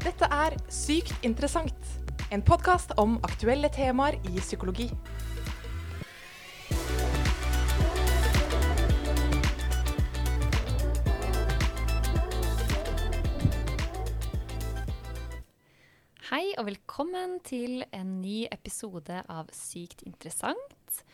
Dette er Sykt interessant, en podkast om aktuelle temaer i psykologi. Hei og velkommen til en ny episode av Sykt interessant.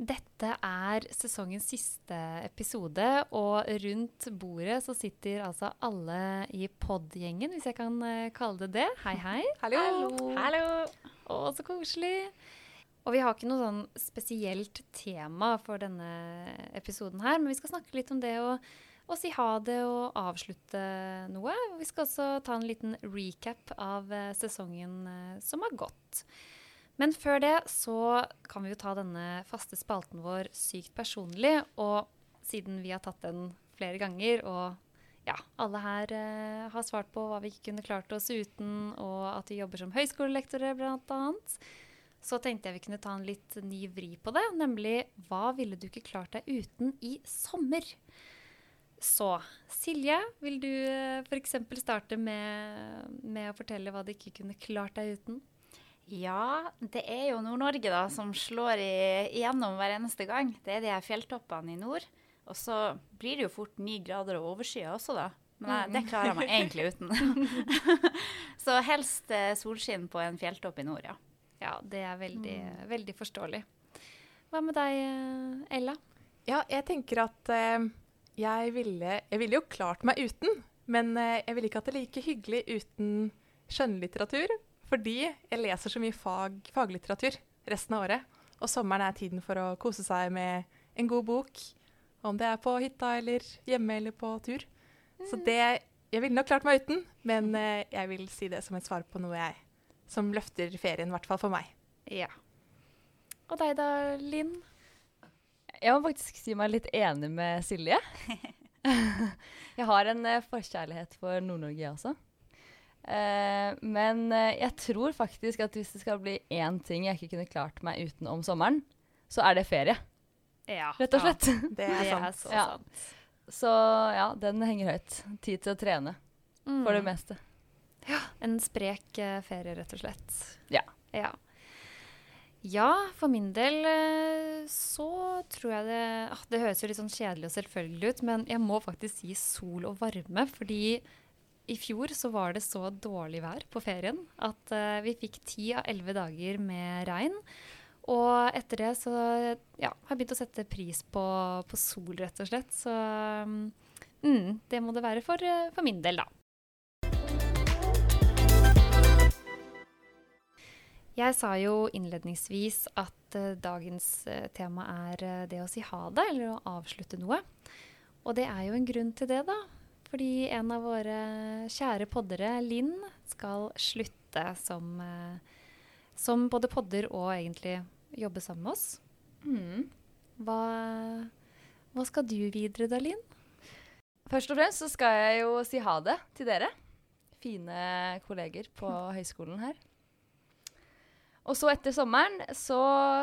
Dette er sesongens siste episode, og rundt bordet så sitter altså alle i pod-gjengen, hvis jeg kan eh, kalle det det. Hei, hei. Hallo! Hallo. Å, så koselig. Og vi har ikke noe sånn spesielt tema for denne episoden her, men vi skal snakke litt om det å, å si ha det og avslutte noe. Vi skal også ta en liten recap av eh, sesongen eh, som har gått. Men før det så kan vi jo ta denne faste spalten vår sykt personlig. Og siden vi har tatt den flere ganger, og ja, alle her eh, har svart på hva vi ikke kunne klart oss uten, og at vi jobber som høyskolelektorer bl.a., så tenkte jeg vi kunne ta en litt ny vri på det. Nemlig hva ville du ikke klart deg uten i sommer? Så Silje, vil du eh, f.eks. starte med, med å fortelle hva du ikke kunne klart deg uten? Ja, det er jo Nord-Norge da som slår igjennom hver eneste gang. Det er de her fjelltoppene i nord. Og så blir det jo fort ni grader og overskya også, da. Men jeg, det klarer jeg meg egentlig uten. så helst eh, solskinn på en fjelltopp i nord, ja. Ja, det er veldig, veldig forståelig. Hva med deg, eh, Ella? Ja, jeg tenker at eh, jeg, ville, jeg ville jo klart meg uten, men eh, jeg ville ikke hatt det like hyggelig uten skjønnlitteratur. Fordi jeg leser så mye fag, faglitteratur resten av året. Og sommeren er tiden for å kose seg med en god bok. Om det er på hytta eller hjemme eller på tur. Så det Jeg ville nok klart meg uten, men eh, jeg vil si det som et svar på noe jeg som løfter ferien, i hvert fall for meg. Ja. Og deg da, Linn? Jeg må faktisk si meg litt enig med Silje. jeg har en eh, forkjærlighet for Nord-Norge, jeg også. Eh, men eh, jeg tror faktisk at hvis det skal bli én ting jeg ikke kunne klart meg uten om sommeren, så er det ferie, Ja. rett og slett. Det er Det er sant. så Ja. sant. Så ja, den henger høyt. Tid til å trene, for det meste. meste. En sprek eh, ferie, rett og slett. Ja. ja. Ja, for min del så tror jeg det ah, Det høres jo litt sånn kjedelig og selvfølgelig ut, men jeg må faktisk si sol og varme. Fordi i fjor så var det så dårlig vær på ferien at uh, vi fikk ti av elleve dager med regn. Og etter det så ja, har jeg begynt å sette pris på, på sol, rett og slett. Så mm, det må det være for, eh, for min del, da. Jeg sa jo innledningsvis at uh, dagens tema er det å si ha det, eller å avslutte noe. Og det er jo en grunn til det, da. Fordi en av våre kjære poddere, Linn, skal slutte som, eh, som både podder og egentlig jobbe sammen med oss. Mm. Hva, hva skal du videre da, Linn? Først og fremst så skal jeg jo si ha det til dere. Fine kolleger på høyskolen her. Og så etter sommeren så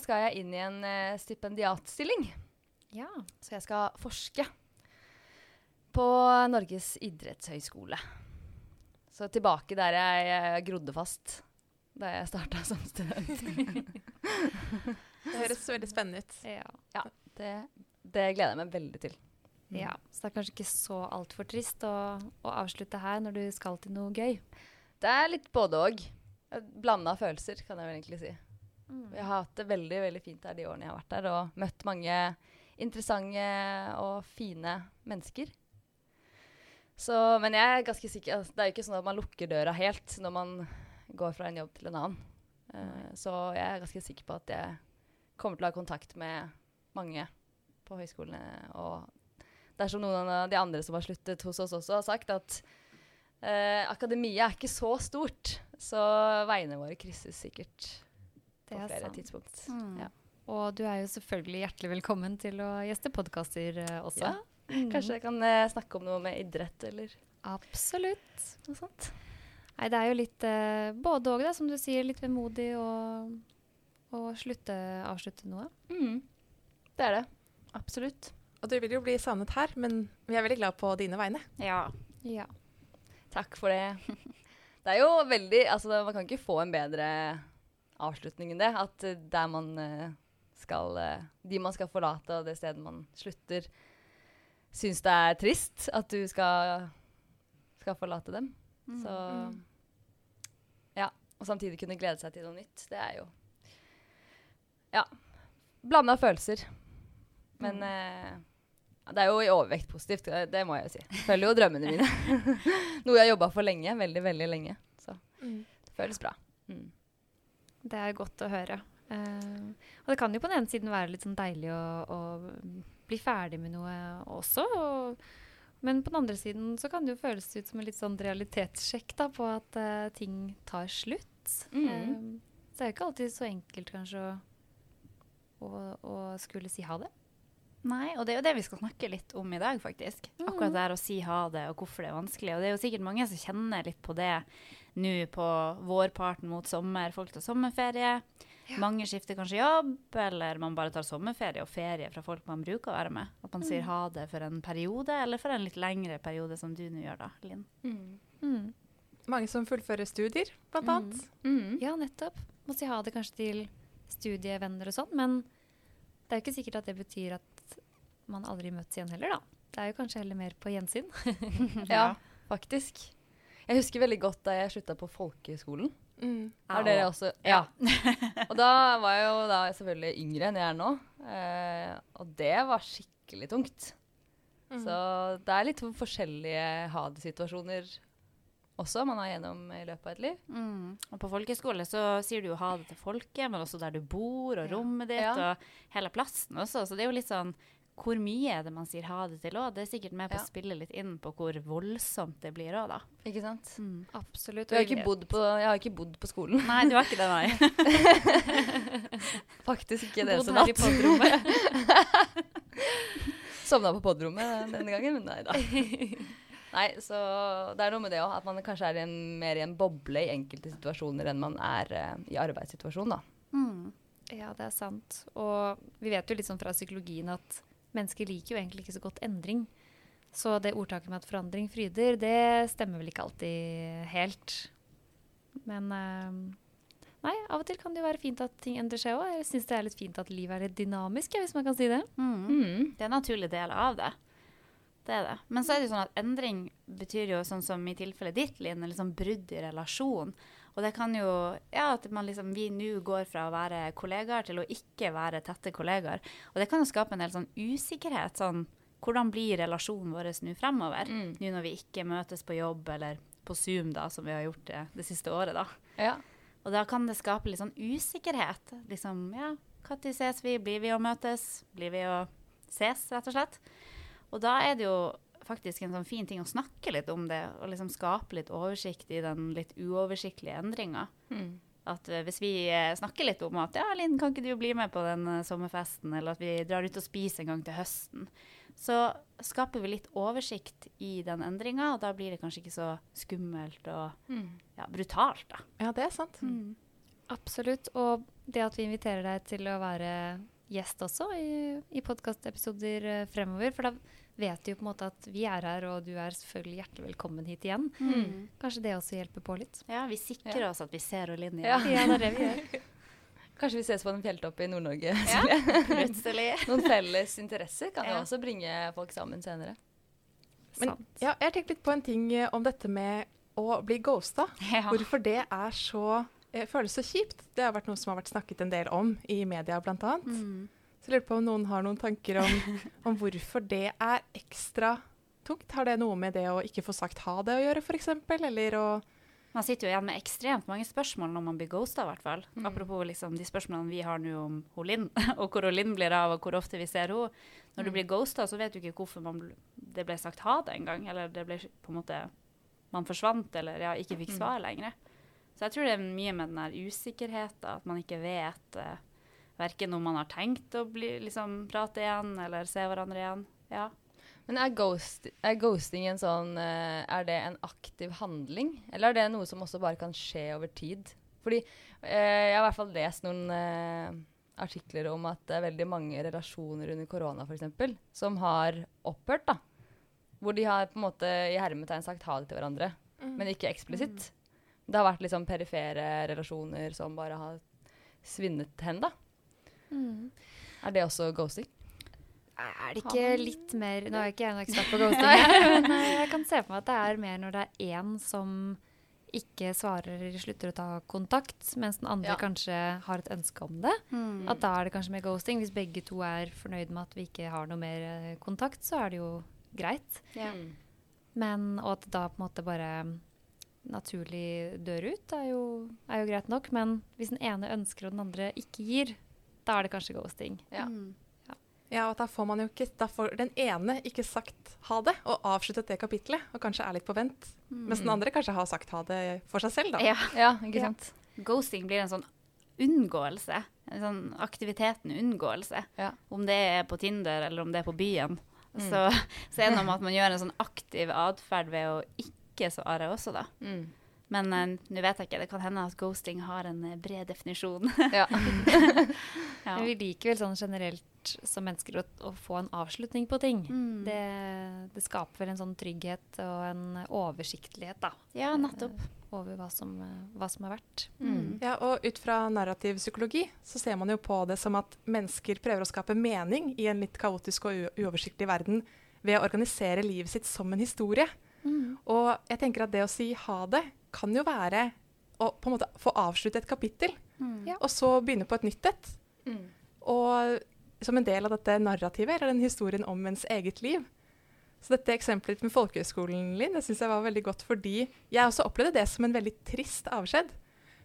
skal jeg inn i en eh, stipendiatstilling. Ja. Så jeg skal forske på Norges idrettshøyskole. Så tilbake der jeg grodde fast da jeg starta som student. Det høres veldig spennende ut. ja. Det, det gleder jeg meg veldig til. Ja, Så det er kanskje ikke så altfor trist å, å avslutte her når du skal til noe gøy. Det er litt både og. Blanda følelser, kan jeg vel egentlig si. Jeg har hatt det veldig veldig fint her de årene jeg har vært der, og møtt mange interessante og fine mennesker. Så, men jeg er ganske sikker altså, Det er jo ikke sånn at man lukker døra helt når man går fra en jobb til en annen. Uh, så jeg er ganske sikker på at jeg kommer til å ha kontakt med mange på høyskolene. Og dersom noen av de andre som har sluttet hos oss også, har sagt at uh, akademia er ikke så stort, så veiene våre krysses sikkert på er flere sant. tidspunkt. Mm. Ja. Og du er jo selvfølgelig hjertelig velkommen til å gjeste podkaster eh, også. Ja, Kanskje jeg kan eh, snakke om noe med idrett eller Absolutt. noe sånt. Nei, det er jo litt eh, både òg, som du sier. Litt vemodig å, å slutte, avslutte noe. Mm. Det er det. Absolutt. Og du vil jo bli savnet her, men vi er veldig glad på dine vegne. Ja. Ja. Takk for det. Det er jo veldig Altså, man kan ikke få en bedre avslutning enn det. At eh, der man eh, skal eh, De man skal forlate, og det stedet man slutter, syns det er trist at du skal, skal forlate dem. Mm. Så Ja. Og samtidig kunne glede seg til noe nytt. Det er jo Ja. Blanda følelser. Men eh, det er jo i overvekt positivt, det, det må jeg jo si. Følger jo drømmene mine. Noe jeg har jobba for lenge. Veldig, veldig lenge. Så Mm. det føles bra. Mm. Det er godt å høre. Uh, og det kan jo på den ene siden være litt sånn deilig å, å bli ferdig med noe også. Og, men på den andre siden så kan det jo føles ut som en litt sånn realitetssjekk da, på at uh, ting tar slutt. Mm. Eh, så det er jo ikke alltid så enkelt kanskje å, å, å skulle si ha det. Nei, og det er jo det vi skal snakke litt om i dag, faktisk. Mm. Akkurat det å si ha det, og hvorfor det er vanskelig. Og det er jo sikkert mange som kjenner litt på det nå på vårparten mot sommer. Folk tar sommerferie. Mange skifter kanskje jobb, eller man bare tar sommerferie og ferie fra folk man bruker å være med. At man sier ha det for en periode, eller for en litt lengre periode, som du nå gjør, da, Linn. Mm. Mange som fullfører studier, blant annet. Mm. Ja, nettopp. Må si ha det kanskje til studievenner og sånn, men det er jo ikke sikkert at det betyr at man aldri møtes igjen heller, da. Det er jo kanskje heller mer på gjensyn. Ja, faktisk. Jeg husker veldig godt da jeg slutta på folkehøyskolen. Mm. Er dere også Ja. og da var jeg jo da selvfølgelig yngre enn jeg er nå. Eh, og det var skikkelig tungt. Mm. Så det er litt forskjellige ha det-situasjoner også man er gjennom i løpet av et liv. Mm. Og på folkehøyskole så sier du jo ha det til folket, men også der du bor, og rommet ditt, Ja. og hele plassen også. Så det er jo litt sånn hvor mye er det man sier ha det til òg? Det er sikkert med på Ja. å spille litt inn på hvor voldsomt det blir òg, da. Ikke sant? Absolutt. Jeg har ikke bodd på, jeg har ikke bodd på skolen. Nei, du har ikke det, nei. Faktisk ikke det Bodd eneste her i natt. podrommet. Sovna på podrommet denne gangen, men nei da. Nei, så det er noe med det òg, at man kanskje er i en, mer i en boble i enkelte situasjoner enn man er uh, i arbeidssituasjonen, da. Mm. Ja, det er sant. Og vi vet jo litt sånn fra psykologien at mennesker liker jo egentlig ikke så godt endring. Så det ordtaket med at forandring fryder, det stemmer vel ikke alltid helt. Men eh, nei, av og til kan det jo være fint at ting endrer seg òg. Jeg syns det er litt fint at livet er litt dynamisk, hvis man kan si det. Mm. Mm. Det er en naturlig del av det. Det er det. Men så er det jo sånn at endring betyr jo sånn som i tilfellet ditt, Linn, liksom brudd i relasjon. Og det kan jo Ja, at man liksom, vi nå går fra å være kollegaer til å ikke være tette kollegaer. Og det kan jo skape en del sånn usikkerhet. Sånn hvordan blir relasjonen vår nå fremover? Mm. Nå når vi ikke møtes på jobb eller på Zoom, da, som vi har gjort det, det siste året, da. Ja. Og da kan det skape litt sånn usikkerhet. Liksom, ja, når ses vi? Blir vi å møtes? Blir vi å ses, rett og slett? Og da er det jo faktisk en sånn fin ting å snakke litt om det, og liksom skape litt oversikt i den litt uoversiktlige endringa. Mm. At eh, hvis vi eh, snakker litt om at ja, Linn, kan ikke du bli med på den eh, sommerfesten, eller at vi drar ut og spiser en gang til høsten, så skaper vi litt oversikt i den endringa, og da blir det kanskje ikke så skummelt og Mm. ja, brutalt, da. Ja, det er sant. Absolutt. Og det at vi inviterer deg til å være gjest også i, i podkastepisoder fremover. For da vet du jo på en måte at vi er her, og du er selvfølgelig hjertelig velkommen hit igjen. Mm. Kanskje det også hjelper på litt. Ja, vi sikrer Ja. oss at vi ser Ja. igjen. Ja, det er det vi gjør. Kanskje vi ses på en fjelltopp i Nord-Norge. Ja, plutselig. Noen felles interesser kan jo Ja. også bringe folk sammen senere. Men Sant. ja, jeg har tenkt litt på en ting eh, om dette med å bli ghosta. Ja. Hvorfor det er så eh, føles så kjipt. Det har vært noe som har vært snakket en del om i media, blant annet. Mm. Så jeg lurer på om noen har noen tanker om, om hvorfor det er ekstra tungt. Har det noe med det å ikke få sagt ha det å gjøre, f.eks.? Eller å Man sitter jo igjen med ekstremt mange spørsmål når man blir ghosta, i hvert fall. Mm. Apropos liksom, de spørsmålene vi har nå om ho Linn, og hvor Linn blir av, og hvor ofte vi ser henne. Når du Mm. blir ghosta, så vet du ikke hvorfor man det ble sagt ha det engang. Eller det ble på en måte Man forsvant, eller ja, ikke fikk Mm. svar lenger. Så jeg tror det er mye med den der usikkerheten, at man ikke vet eh, verken om man har tenkt å bli, liksom, prate igjen, eller se hverandre igjen. Ja. Men er, ghost, er ghosting en sånn eh, Er det en aktiv handling, eller er det noe som også bare kan skje over tid? Fordi eh, jeg har i hvert fall lest noen eh, artikler om at det er veldig mange relasjoner under korona f.eks. som har opphørt. da. Hvor de har på en måte i hermetegn sagt ha det til hverandre, men ikke eksplisitt. Det har vært liksom perifere relasjoner som bare har svinnet hen, da. Mm. Er det også ghosting? Er det ikke man- litt mer Nå er ikke jeg noen ekspert på ghosting, her, men jeg kan se for meg at det er mer når det er én som ikke svarer eller slutter å ta kontakt, mens den andre Ja. kanskje har et ønske om det. Mm. At da er det kanskje mer ghosting. Hvis begge to er fornøyd med at vi ikke har noe mer eh, kontakt, så er det jo greit. Ja. Mm. Men, og at det da på en måte bare naturlig dør ut, er jo, er jo greit nok. Men hvis den ene ønsker og den andre ikke gir, da er det kanskje ghosting. Ja. Mm. Ja, og da får man jo ikke Da får den ene ikke sagt ha det og avsluttet det kapitlet, og kanskje er litt på vent. Mens den andre kanskje har sagt ha det for seg selv, da. Ja. Ja, ikke Ja. sant? Ghosting blir en sånn unngåelse. En sånn aktiviteten unngåelse. Ja. Om det er på Tinder eller om det er på byen. Mm. Så, så er det noe med at man gjør en sånn aktiv atferd ved å ikke svare også, da. Mm. Men uh, nå vet jeg ikke, det kan hende at ghosting har en eh, bred definisjon. Ja. ja. Men vi liker vel sånn generelt som mennesker å, å få en avslutning på ting. Mm. Det, det skaper vel en sånn trygghet og en oversiktlighet da, ja, nettopp. over hva som, hva som er verdt. Mm. Ja, og ut fra narrativ psykologi så ser man jo på det som at mennesker prøver å skape mening i en litt kaotisk og u uoversiktlig verden ved å organisere livet sitt som en historie. Og jeg tenker at det å si ha det kan jo være å på en måte få avslutte et kapittel, Mm. Ja. og så begynne på et nytt et. Mm. Og som en del av dette narrativet, eller den historien om ens eget liv. Så dette eksempelet med folkehøgskolen, Linn, det syns jeg var veldig godt fordi jeg også opplevde det som en veldig trist avskjed.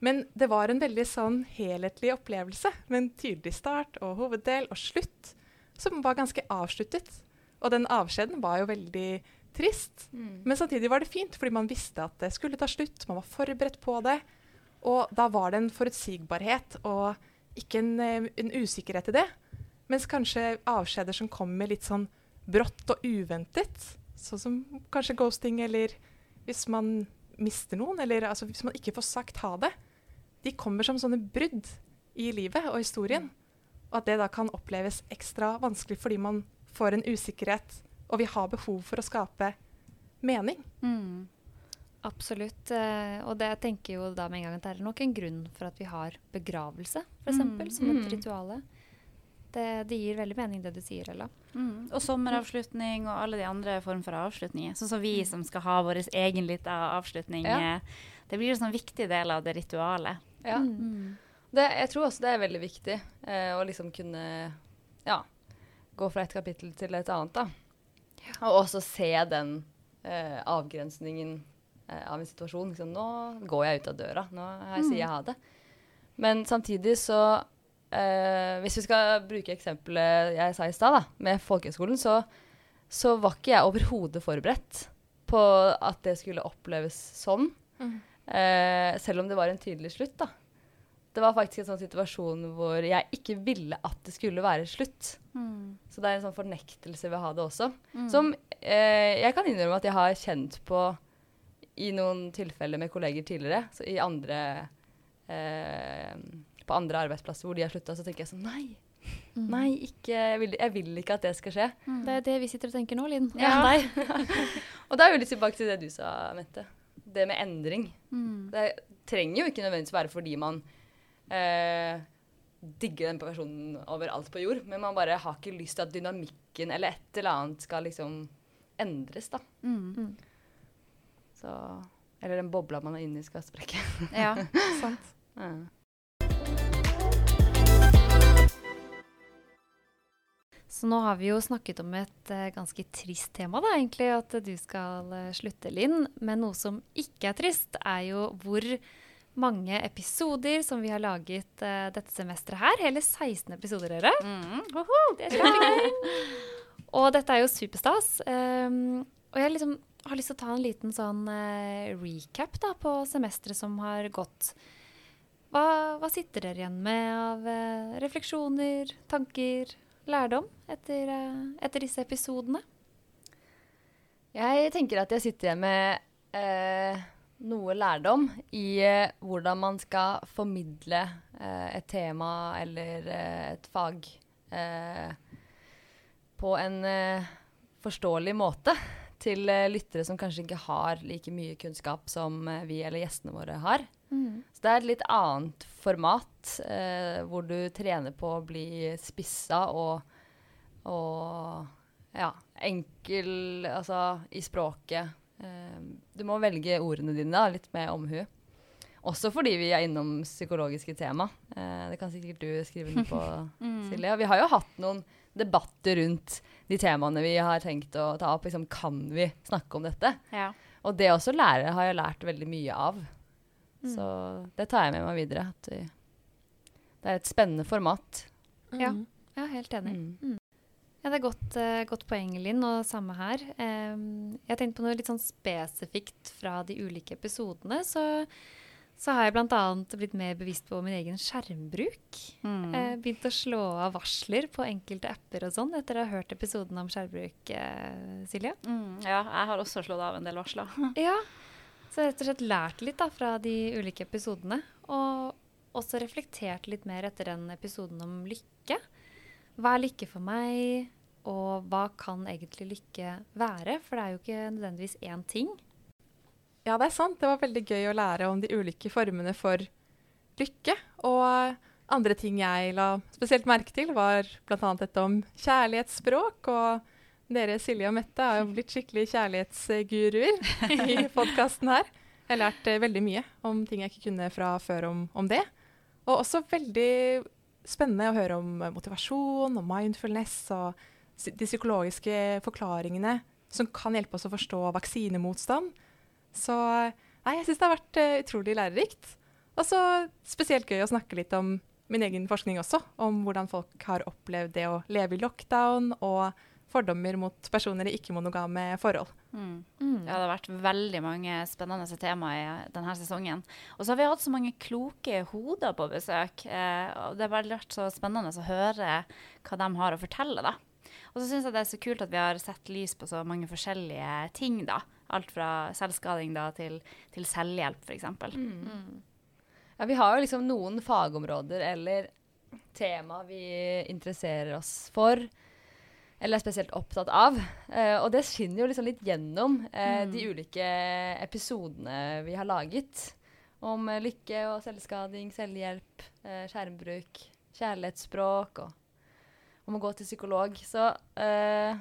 Men det var en veldig sånn helhetlig opplevelse med en tydelig start og hoveddel og slutt som var ganske avsluttet. Og den avskjeden var jo veldig trist. Mm. Men samtidig var det fint, fordi man visste at det skulle ta slutt. Man var forberedt på det. Og da var det en forutsigbarhet og ikke en, eh, en usikkerhet i det. Mens kanskje avskjeder som kommer litt sånn brått og uventet, sånn som kanskje ghosting, eller hvis man mister noen, eller altså hvis man ikke får sagt ha det, de kommer som sånne brudd i livet og historien. Og at det da kan oppleves ekstra vanskelig fordi man får en usikkerhet, og vi har behov for å skape mening. Mm. Absolutt. eh, Og det jeg tenker jo da med en gang at det er nok en grunn for at vi har begravelse, f.eks., Mm. som et Mm. rituale. Det, det gir veldig mening det du sier, Ella. Mm. Og sommeravslutning og alle de andre former for avslutninger. Sånn som vi som skal ha vår egen lita avslutning. Ja. eh, Det blir en sånn viktig del av det ritualet. Ja. Mm. Det, jeg tror også det er veldig viktig eh, å liksom kunne ja, gå fra et kapittel til et annet. da. Og også se den eh, avgrensningen eh, av en situasjon. Liksom, nå går jeg ut av døra. Nå her sier jeg ha det. Men samtidig så eh, Hvis vi skal bruke eksempelet jeg sa i stad, med folkehøgskolen, så, så var ikke jeg overhodet forberedt på at det skulle oppleves sånn. Eh, selv om det var en tydelig slutt, da. Det var faktisk en sånn situasjon hvor jeg ikke ville at det skulle være slutt. Mm. Så det er en sånn fornektelse ved å ha det også. Mm. Som eh, jeg kan innrømme at jeg har kjent på i noen tilfeller med kolleger tidligere. Så i andre eh, På andre arbeidsplasser hvor de har slutta, så tenker jeg sånn Nei, nei, ikke, jeg, vil, jeg vil ikke at det skal skje. Mm. Det er det vi sitter og tenker nå, Linn. Ja. Og da er vi litt tilbake til det du sa, Mette. Det med endring. Mm. Det trenger jo ikke nødvendigvis være fordi man eh, digger den personen overalt på jord, men man bare har ikke lyst til at dynamikken eller et eller annet skal liksom endres, da. Mm. Så, eller den bobla man er inni skal sprekke. Ja. Sant? Ja. Så nå har vi jo snakket om et uh, ganske trist tema, da, egentlig, at du skal uh, slutte, Linn. Men noe som ikke er trist, er jo hvor mange episoder som vi har laget uh, dette semesteret her. Hele 16 episoder, dere. Mm. Woho, det er kjempegøy. Og dette er jo superstas. Um, og jeg liksom har lyst til å ta en liten sånn uh, recap da, på semesteret som har gått. Hva, hva sitter dere igjen med av uh, refleksjoner, tanker, lærdom etter, etter disse episodene? Jeg tenker at jeg sitter igjen med noe lærdom i eh, hvordan man skal formidle eh, et tema eller eh, et fag eh, på en eh, forståelig måte til eh, lyttere som kanskje ikke har like mye kunnskap som vi eller gjestene våre har. Mm. Så det er et litt annet format, eh, hvor du trener på å bli spissa og, og ja, enkel altså, i språket. Eh, du må velge ordene dine da, litt med omhu. Også fordi vi er innom psykologiske tema. Eh, det kan sikkert du skrive noe på, Silje. Og vi har jo hatt noen debatter rundt de temaene vi har tenkt å ta opp. Liksom, kan vi snakke om dette? Ja. Og det også lære har jeg lært veldig mye av. Så det tar jeg med meg videre. At vi, det er et spennende format. Ja. jeg er helt enig. Mm. Ja, det er godt, eh, godt poeng, Linn, og samme her. Jeg tenkte på noe litt sånn spesifikt fra de ulike episodene. Så, så har jeg bl.a. blitt mer bevisst på min egen skjermbruk. Mm. Eh, begynt å slå av varsler på enkelte apper og sånn, etter å ha hørt episoden om skjermbruk, eh, Silje. Mm, ja, jeg har også slått av en del varsler. Ja, så rett og slett lært litt da, fra de ulike episodene. Og også reflektert litt mer etter den episoden om lykke. Hva er lykke for meg, og hva kan egentlig lykke være? For det er jo ikke nødvendigvis én ting. Ja, det er sant. Det var veldig gøy å lære om de ulike formene for lykke. Og andre ting jeg la spesielt merke til, var bl.a. dette om kjærlighetsspråk. Og dere, Silje og Mette, har jo blitt skikkelig kjærlighetsguruer i podkasten her. Jeg har lært eh, veldig mye om ting jeg ikke kunne fra før om, om det. Og også veldig spennende å høre om eh, motivasjon og mindfulness og de psykologiske forklaringene som kan hjelpe oss å forstå vaksinemotstand. Så nei, jeg syns det har vært eh, utrolig lærerikt. Og så spesielt gøy å snakke litt om min egen forskning også, om hvordan folk har opplevd det å leve i lockdown, og fordommer mot personer i ikke-monogame forhold. Mm. Mm. Ja, det har vært veldig mange spennende temaer i denne sesongen. Og så har vi hatt så mange kloke hoder på besøk. Eh, og det har vært så spennende å høre hva de har å fortelle, da. Og så syns jeg det er så kult at vi har sett lys på så mange forskjellige ting, da. Alt fra selvskading da, til, til selvhjelp, f.eks. Mm. Ja, vi har jo liksom noen fagområder eller tema vi interesserer oss for, eller er spesielt opptatt av. Eh, og det skinner jo liksom litt gjennom eh, Mm. de ulike episodene vi har laget. Om eh, lykke og selvskading, selvhjelp, eh, skjermbruk, kjærlighetsspråk og om å gå til psykolog. Så eh,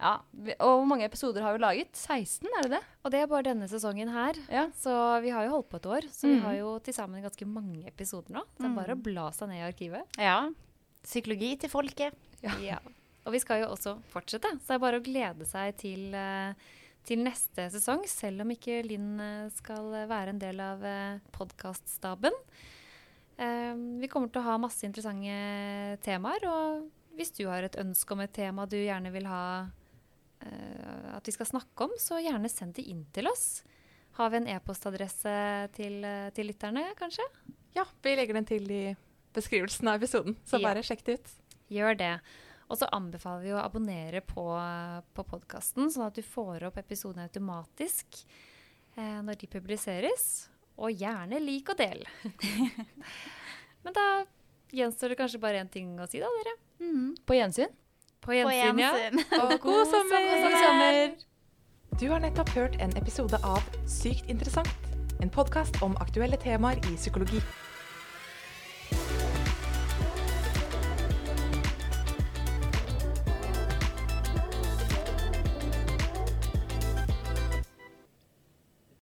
ja. Vi, og hvor mange episoder har vi laget? 16, er det det? Og det er bare denne sesongen her. Ja. Så vi har jo holdt på et år, så vi Mm. har jo til sammen ganske mange episoder nå. Så Det er bare å bla seg ned i arkivet. Ja. Psykologi til folket. Ja. Ja. Og vi skal jo også fortsette, så det er bare å glede seg til, eh, til neste sesong, selv om ikke Linn eh, skal være en del av uh, podkaststaben. vi kommer til å ha masse interessante temaer, og hvis du har et ønske om et tema du gjerne vil ha eh, at vi skal snakke om, så gjerne send det inn til oss. Har vi en e-postadresse til, eh, til lytterne, kanskje? Ja, vi legger den til i beskrivelsen av episoden, så Ja. bare sjekk det ut. Gjør det. Og så anbefaler vi å abonnere på, på podkasten, sånn at du får opp episodene automatisk eh, når de publiseres. Og gjerne lik og del. Men da gjenstår det kanskje bare én ting å si, da, dere. Mm. På gjensyn. På På gjensyn, ja. gjensyn. Og god sommer! God sommer! Du har nettopp hørt en episode av Sykt interessant. En podkast om aktuelle temaer i psykologi.